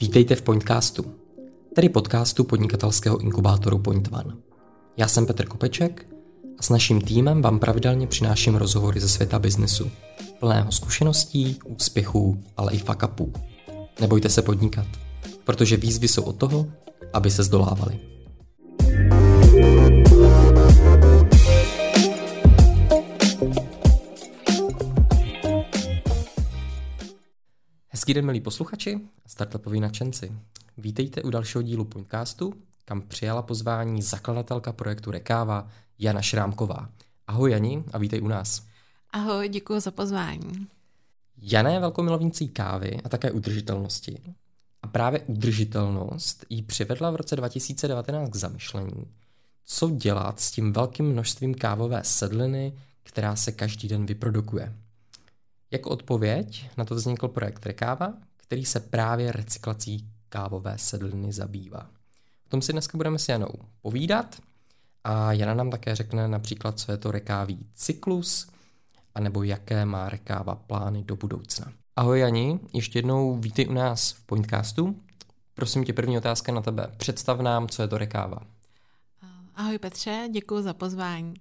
Vítejte v Pointcastu, tedy podcastu podnikatelského inkubátoru Point One. Já jsem Petr Kopeček a s naším týmem vám pravidelně přináším rozhovory ze světa biznesu, plného zkušeností, úspěchů, ale i fakapů. Nebojte se podnikat, protože výzvy jsou od toho, aby se zdolávali. Hezký den, milí posluchači a startupoví nadšenci. Vítejte u dalšího dílu Pointcastu, kam přijala pozvání zakladatelka projektu Rekáva Jana Šrámková. Ahoj Jani a vítej u nás. Ahoj, děkuji za pozvání. Jana je velkou milovnicí kávy a také udržitelnosti. A právě udržitelnost jí přivedla v roce 2019 k zamyšlení, co dělat s tím velkým množstvím kávové sedliny, která se každý den vyprodukuje. Jako odpověď na to vznikl projekt Rekáva, který se právě recyklací kávové sedliny zabývá. O tom si dneska budeme s Janou povídat a Jana nám také řekne například, co je to rekávý cyklus, anebo jaké má rekáva plány do budoucna. Ahoj Jani, ještě jednou vítej u nás v Pointcastu. Prosím tě, první otázka na tebe. Představ nám, co je to rekáva. Ahoj Petře, děkuji za pozvání.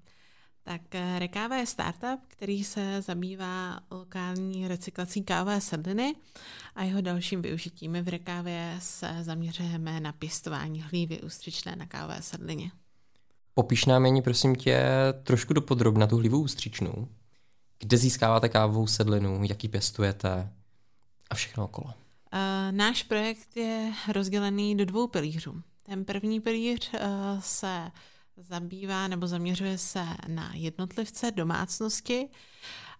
Tak eh, Rekáva je startup, který se zabývá lokální recyklací kávové sedliny a jeho dalším využitím. My v Rekávě se zaměřujeme na pěstování hlívy ústřičné na kávové sedlině. Popiš nám jen, prosím tě, trošku do podrobna tu hlívu ústřičnou. Kde získáváte kávovou sedlinu, jaký pěstujete a všechno okolo. Uh, náš projekt je rozdělený do dvou pilířů. Ten první pilíř uh, se zabývá nebo zaměřuje se na jednotlivce, domácnosti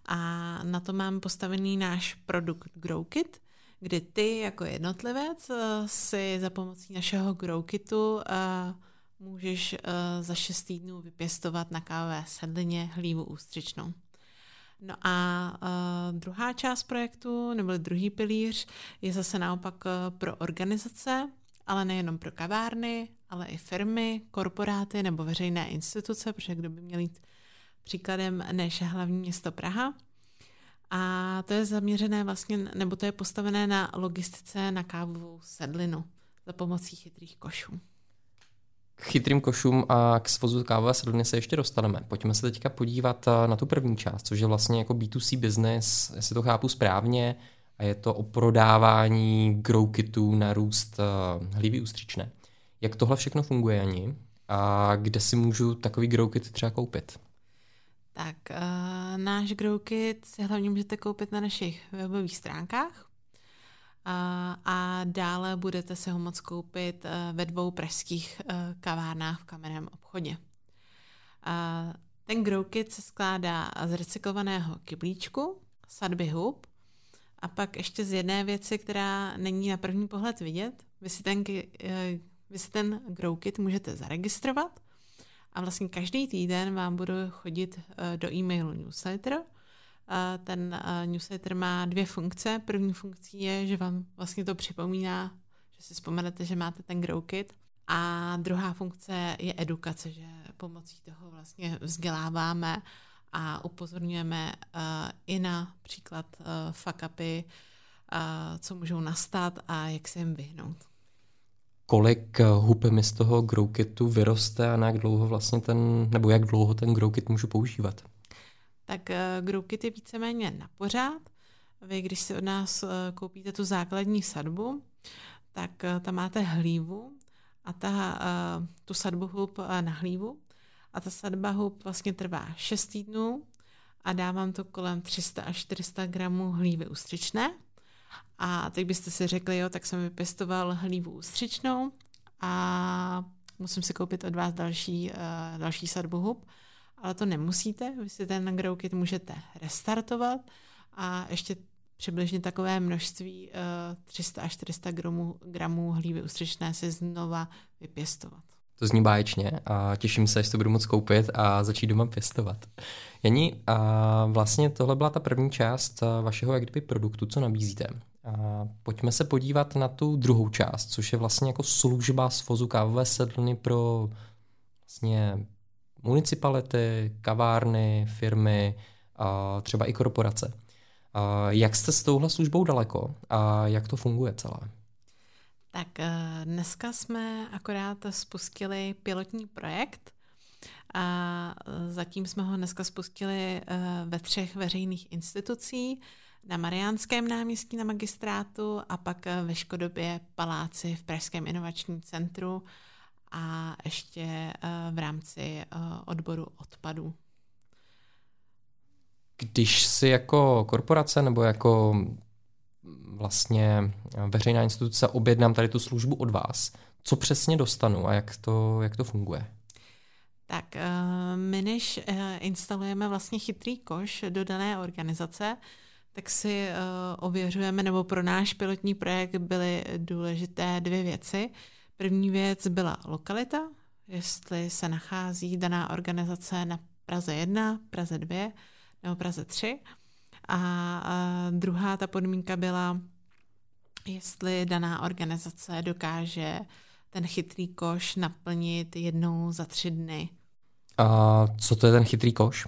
a na to mám postavený náš produkt GrowKit, kdy ty jako jednotlivec eh, si za pomocí našeho GrowKitu eh, můžeš eh, za 6 týdnů vypěstovat na kávové sedlině hlívu ústřičnou. No a uh, druhá část projektu, nebo druhý pilíř, je zase naopak pro organizace, ale nejenom pro kavárny, ale i firmy, korporáty nebo veřejné instituce, protože kdo by měl jít příkladem než hlavní město Praha. A to je zaměřené vlastně, nebo to je postavené na logistice na kávovou sedlinu za pomocí chytrých košů. K chytrým košům a k svozu kávové sedliny se ještě dostaneme. Pojďme se teďka podívat eh, na tu první část, což je vlastně jako B2C business, jestli to chápu správně, a je to o prodávání grow kitů na růst uh, hlívy ústřičné. Jak tohle všechno funguje, Ani? A kde si můžu takový grow kit třeba koupit? Tak uh, náš grow kit si hlavně můžete koupit na našich webových stránkách. Uh, a dále budete se ho moct koupit uh, ve dvou pražských uh, kavárnách v kamenném obchodě. Uh, ten grow kit se skládá z recyklovaného kyblíčku, sadby hub a pak ještě z jedné věci, která není na první pohled vidět. Vy si ten, vy si ten grow kit můžete zaregistrovat a vlastně každý týden vám budu chodit eh, do e-mailu newsletter. Ten eh, newsletter má dvě funkce. První funkcí je, že vám vlastně to připomíná, že si vzpomenete, že máte ten grow kit. A druhá funkce je edukace, že pomocí toho vlastně vzděláváme a upozorňujeme uh, i na příklad uh, fuck upy, uh, co můžou nastat a jak se jim vyhnout. Kolik hub mi z toho growkitu vyroste a na jak dlouho vlastně ten, nebo jak dlouho ten growkit můžu používat? Tak uh, growkit je víceméně na pořád. Vy, když si od nás uh, koupíte tu základní sadbu, tak tam máte hlívu a ta, tu sadbu hub na hlívu a ta sadba hub vlastně trvá 6 týdnů a dávám to kolem 300 až 400 gramů hlívy ústřičné. A teď byste si řekli, jo, tak jsem vypěstoval hlívu ústřičnou a musím si koupit od vás další, uh, další sadbu hub, ale to nemusíte, vy si ten grow kit můžete restartovat a ještě přibližně takové množství uh, 300 až 400 gramů, gramů hlívy ústřičné si znova vypěstovat. To zní báječně a těším se, že to budu moct koupit a začít doma pěstovat. Jení, a vlastně tohle byla ta první část vašeho jak kdyby produktu, co nabízíte. A pojďme se podívat na tu druhou část, což je vlastně jako služba svozu kávové sedlny pro vlastně municipality, kavárny, firmy, a třeba i korporace. A jak jste s touhle službou daleko a jak to funguje celé? Tak dneska jsme akorát spustili pilotní projekt a zatím jsme ho dneska spustili ve třech veřejných institucích na Mariánském náměstí na magistrátu a pak ve Škodobě paláci v Pražském inovačním centru a ještě eh, v rámci eh, odboru odpadů. Když si jako korporace nebo jako vlastně veřejná instituce objednám tady tu službu od vás, co přesně dostanu a jak to, jak to funguje? Tak eh, my než instalujeme vlastně chytrý koš do dané organizace, tak si ověřujeme, nebo pro náš pilotní projekt byly důležité dvě věci. První věc byla lokalita, jestli se nachází daná organizace na Praze 1, Praze 2 nebo Praze 3. A, druhá ta podmínka byla, jestli daná organizace dokáže ten chytrý koš naplnit jednou za tři dny. A co to je ten chytrý koš?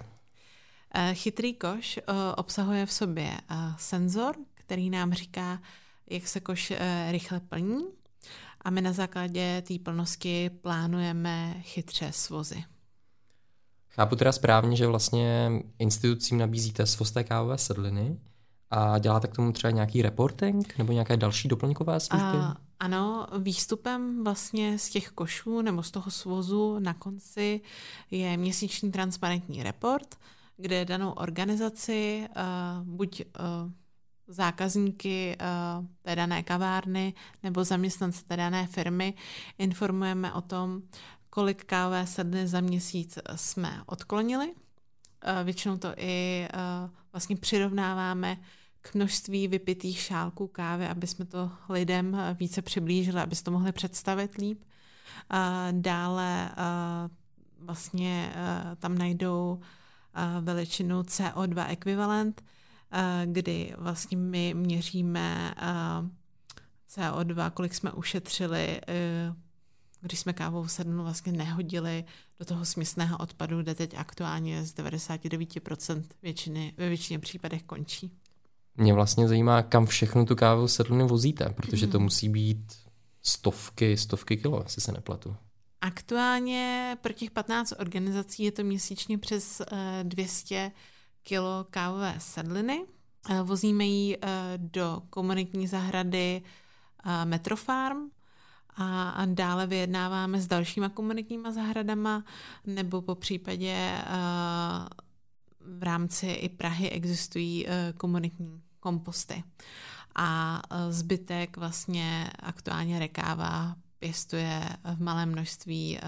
Eh, chytrý koš eh, obsahuje v sobě eh, senzor, který nám říká, jak se koš rychle plní a my na základě té plnosti plánujeme chytře svozy. Chápu teda správně, že vlastně institucím nabízíte svosté kávové sedliny a děláte k tomu třeba nějaký reporting nebo nějaké další doplňkové služby? A, ano, výstupem vlastně z těch košů nebo z toho svozu na konci je měsíční transparentní report, kde danou organizaci uh, buď uh, zákazníky uh, té dané kavárny nebo zaměstnance té dané firmy informujeme o tom, kolik kávové sedny za měsíc jsme odklonili. Uh, většinou to i uh, vlastně přirovnáváme k množství vypitých šálků kávy, aby jsme to lidem více přiblížili, aby si to mohli představit líp. Dále vlastně tam najdou veličinu CO2 ekvivalent, Eh, kdy vlastně my měříme eh, CO2, kolik jsme ušetřili, eh, když jsme kávou sednu vlastně nehodili do toho směsného odpadu, kde teď aktuálně z 99% většiny, ve většině případech končí. Mě vlastně zajímá, kam všechno tu kávu sedlinu vozíte, protože to mhm. musí být stovky, stovky kilo, jestli se neplatu. Aktuálně pro těch 15 organizací je to měsíčně přes 200 kilo kávové sedliny. Eh, vozíme ji eh, do komunitní zahrady eh, Metrofarm a dále vyjednáváme s dalšíma komunitníma zahradama nebo po případě v rámci i Prahy existují komunitní komposty. A zbytek vlastně aktuálně rekáva pěstuje v malém množství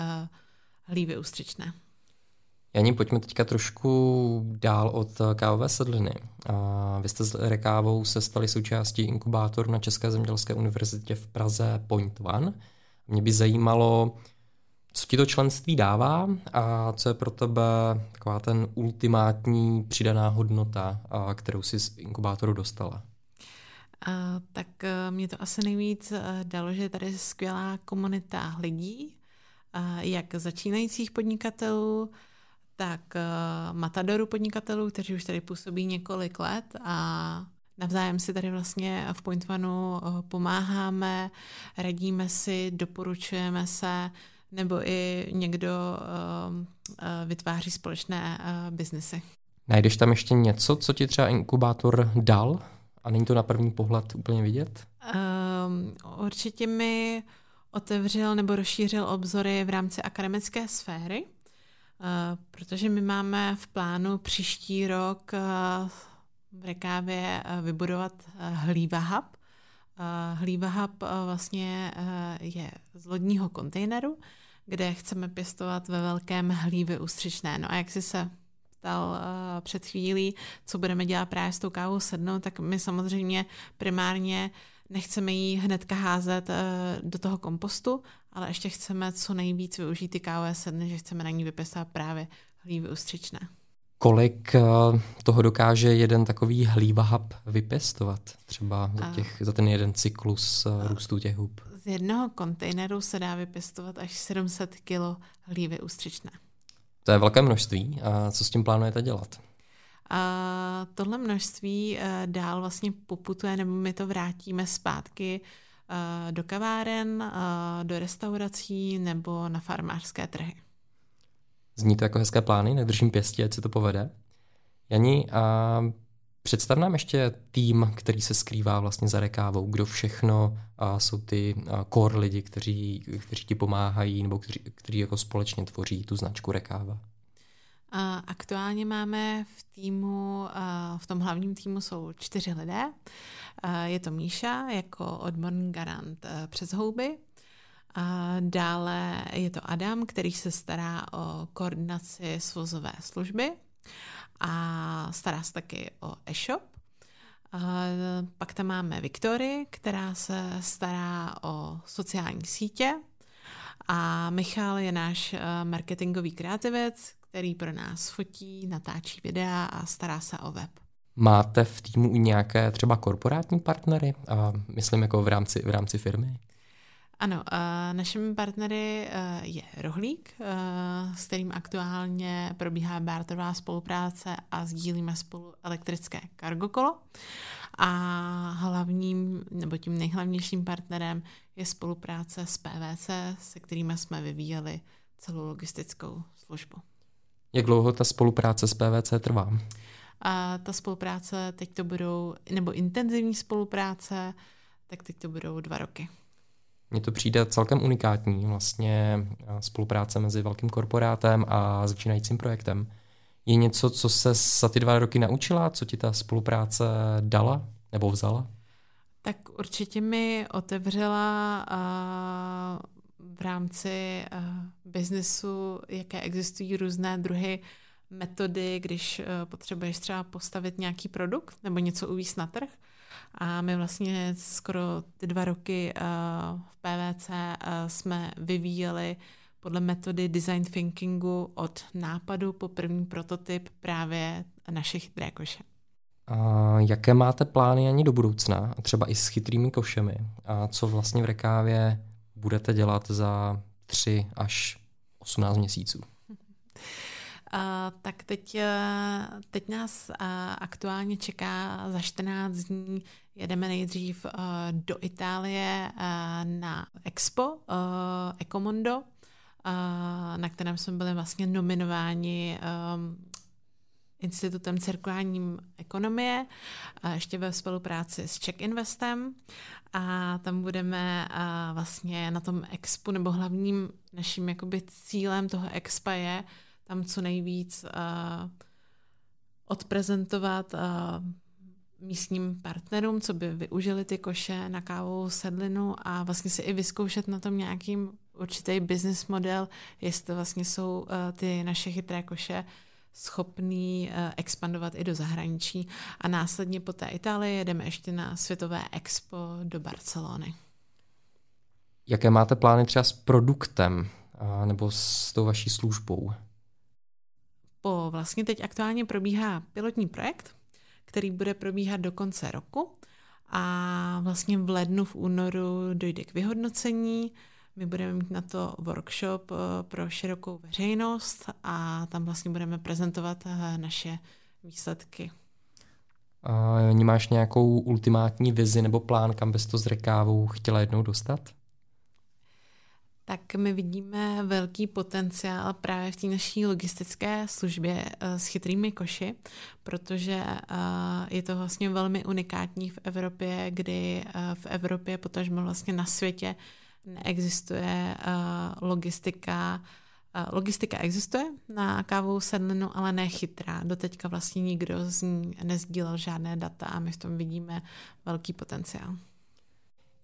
hlívy ústřičné. Janí, pojďme teďka trošku dál od kávové sedliny. Vy jste s rekávou se stali součástí inkubátoru na České zemědělské univerzitě v Praze Point One. Mě by zajímalo, co ti to členství dává a co je pro tebe taková ten ultimátní přidaná hodnota, kterou jsi z inkubátoru dostala? Uh, tak uh, mě to asi nejvíc uh, dalo, že tady je skvělá komunita lidí, jak začínajících podnikatelů, tak uh, matadoru podnikatelů, kteří už tady působí několik let a navzájem si tady vlastně v Point One uh, pomáháme, radíme si, doporučujeme se, nebo i někdo uh, uh, vytváří společné uh, biznesy. Najdeš tam ještě něco, co ti třeba inkubátor dal a není to na první pohled úplně vidět? Um, určitě mi otevřel nebo rozšířil obzory v rámci akademické sféry. Eh, protože my máme v plánu příští rok eh, v Rekávě eh, vybudovat Hlíva Hub. Hlíva Hub vlastně je z lodního kontejneru, kde chceme pěstovat ve velkém hlívy ústřičné. No a jak jsi se ptal před chvílí, co budeme dělat právě s tou kávou sednou, tak my samozřejmě primárně nechceme ji hnedka házet do toho kompostu, ale ještě chceme co nejvíc využít ty kávové sedny, že chceme na ní vypěstovat právě hlívy ustřičné. Kolik eh, toho dokáže jeden takový hlívahab vypěstovat třeba za, těch, za ten jeden cyklus eh, růstu těch hub? Z jednoho kontejneru se dá vypěstovat až 700 kg hlívy ústřičné. To je velké množství. A co s tím plánujete dělat? A tohle množství eh, dál vlastně poputuje, nebo my to vrátíme zpátky do kaváren, do restaurací nebo na farmářské trhy. Zní to jako hezké plány, nedržím pěstí, ať se to povede. Jani, a představ nám ještě tým, který se skrývá vlastně za rekávou, kdo všechno a jsou ty core lidi, kteří, kteří ti pomáhají nebo kteří, kteří jako společně tvoří tu značku rekáva. Aktuálně máme v týmu, v tom hlavním týmu jsou čtyři lidé. Je to Míša jako odborný garant přes houby. Dále je to Adam, který se stará o koordinaci svozové služby a stará se taky o e-shop. Pak tam máme Viktory, která se stará o sociální sítě a Michal je náš marketingový kreativec, který pro nás fotí, natáčí videa a stará se o web. Máte v týmu i nějaké třeba korporátní partnery? A myslím jako v rámci, v rámci firmy? Ano, našimi partnery uh, je Rohlík, uh, s kterým aktuálně probíhá barterová spolupráce a sdílíme spolu elektrické kargokolo. A hlavním, nebo tím nejhlavnějším partnerem je spolupráce s PVC, se kterými jsme vyvíjeli celou logistickou službu. Jak dlouho ta spolupráce s PVC trvá? A ta spolupráce, teď to budou, nebo intenzivní spolupráce, tak teď to budou dva roky. Mně to přijde celkem unikátní, vlastně spolupráce mezi velkým korporátem a začínajícím projektem. Je něco, co se za ty dva roky naučila, co ti ta spolupráce dala nebo vzala? Tak určitě mi otevřela v rámci biznesu, jaké existují různé druhy metody, když potřebuješ třeba postavit nějaký produkt nebo něco uvíct na trh. A my vlastně skoro ty dva roky uh, v PVC uh, jsme vyvíjeli podle metody design thinkingu od nápadu po první prototyp právě našich chytré koše. A jaké máte plány ani do budoucna, třeba i s chytrými košemi? A co vlastně v Rekávě budete dělat za 3 až 18 měsíců? Uh, tak teď, uh, teď nás uh, aktuálně čeká za 14 dní. Jedeme nejdřív uh, do Itálie uh, na Expo uh, Ecomondo, uh, na kterém jsme byli vlastně nominováni um, Institutem cirkulární ekonomie, ještě ve spolupráci s Czech Investem. A tam budeme vlastně na tom expu, nebo hlavním naším jakoby cílem toho expa je tam co nejvíc uh, odprezentovat místním partnerům, co by využili ty koše na kávovou sedlinu a vlastně si i vyzkoušet na tom nějakým určitý business model, jestli to vlastně jsou ty naše chytré koše schopný uh, expandovat i do zahraničí. A následně po té Itálii jedeme ještě na Světové expo do Barcelony. Jaké máte plány třeba s produktem nebo s tou vaší službou? Po vlastně teď aktuálně probíhá pilotní projekt, který bude probíhat do konce roku a vlastně v lednu, v únoru dojde k vyhodnocení. My budeme mít na to workshop eh, pro širokou veřejnost a tam vlastně budeme prezentovat eh, naše výsledky. A máš nějakou ultimátní vizi nebo plán, kam bys to s rekávou chtěla jednou dostat? tak my vidíme velký potenciál právě v té naší logistické službě uh, s chytrými koši, protože je to vlastně velmi unikátní v Evropě, kdy v Evropě, potažmo vlastně na světě, neexistuje logistika. Logistika existuje na kávovou sedlinu, ale ne chytrá. Doteďka vlastně nikdo z ní nezdílel žádné data a my v tom vidíme velký potenciál.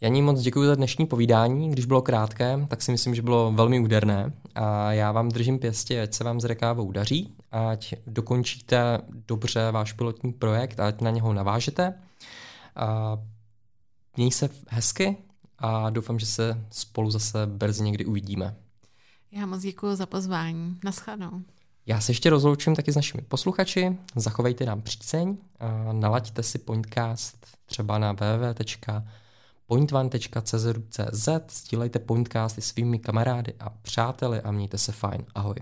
Janí, moc děkuji za dnešní povídání. Když bylo krátké, tak si myslím, že bylo velmi úderné. A já vám držím pěstě, ať se vám s rekávou daří, ať dokončíte dobře váš pilotní projekt, ať na něho navážete. A měj se hezky a doufám, že se spolu zase brzy někdy uvidíme. Já moc děkuji za pozvání. Naschledanou. Já se ještě rozloučím taky s našimi posluchači. Zachovejte nám příceň a nalaďte si podcast třeba na www pointvan.cz, sdílejte Pointcasty svými kamarády a přáteli a mějte se fajn. Ahoj.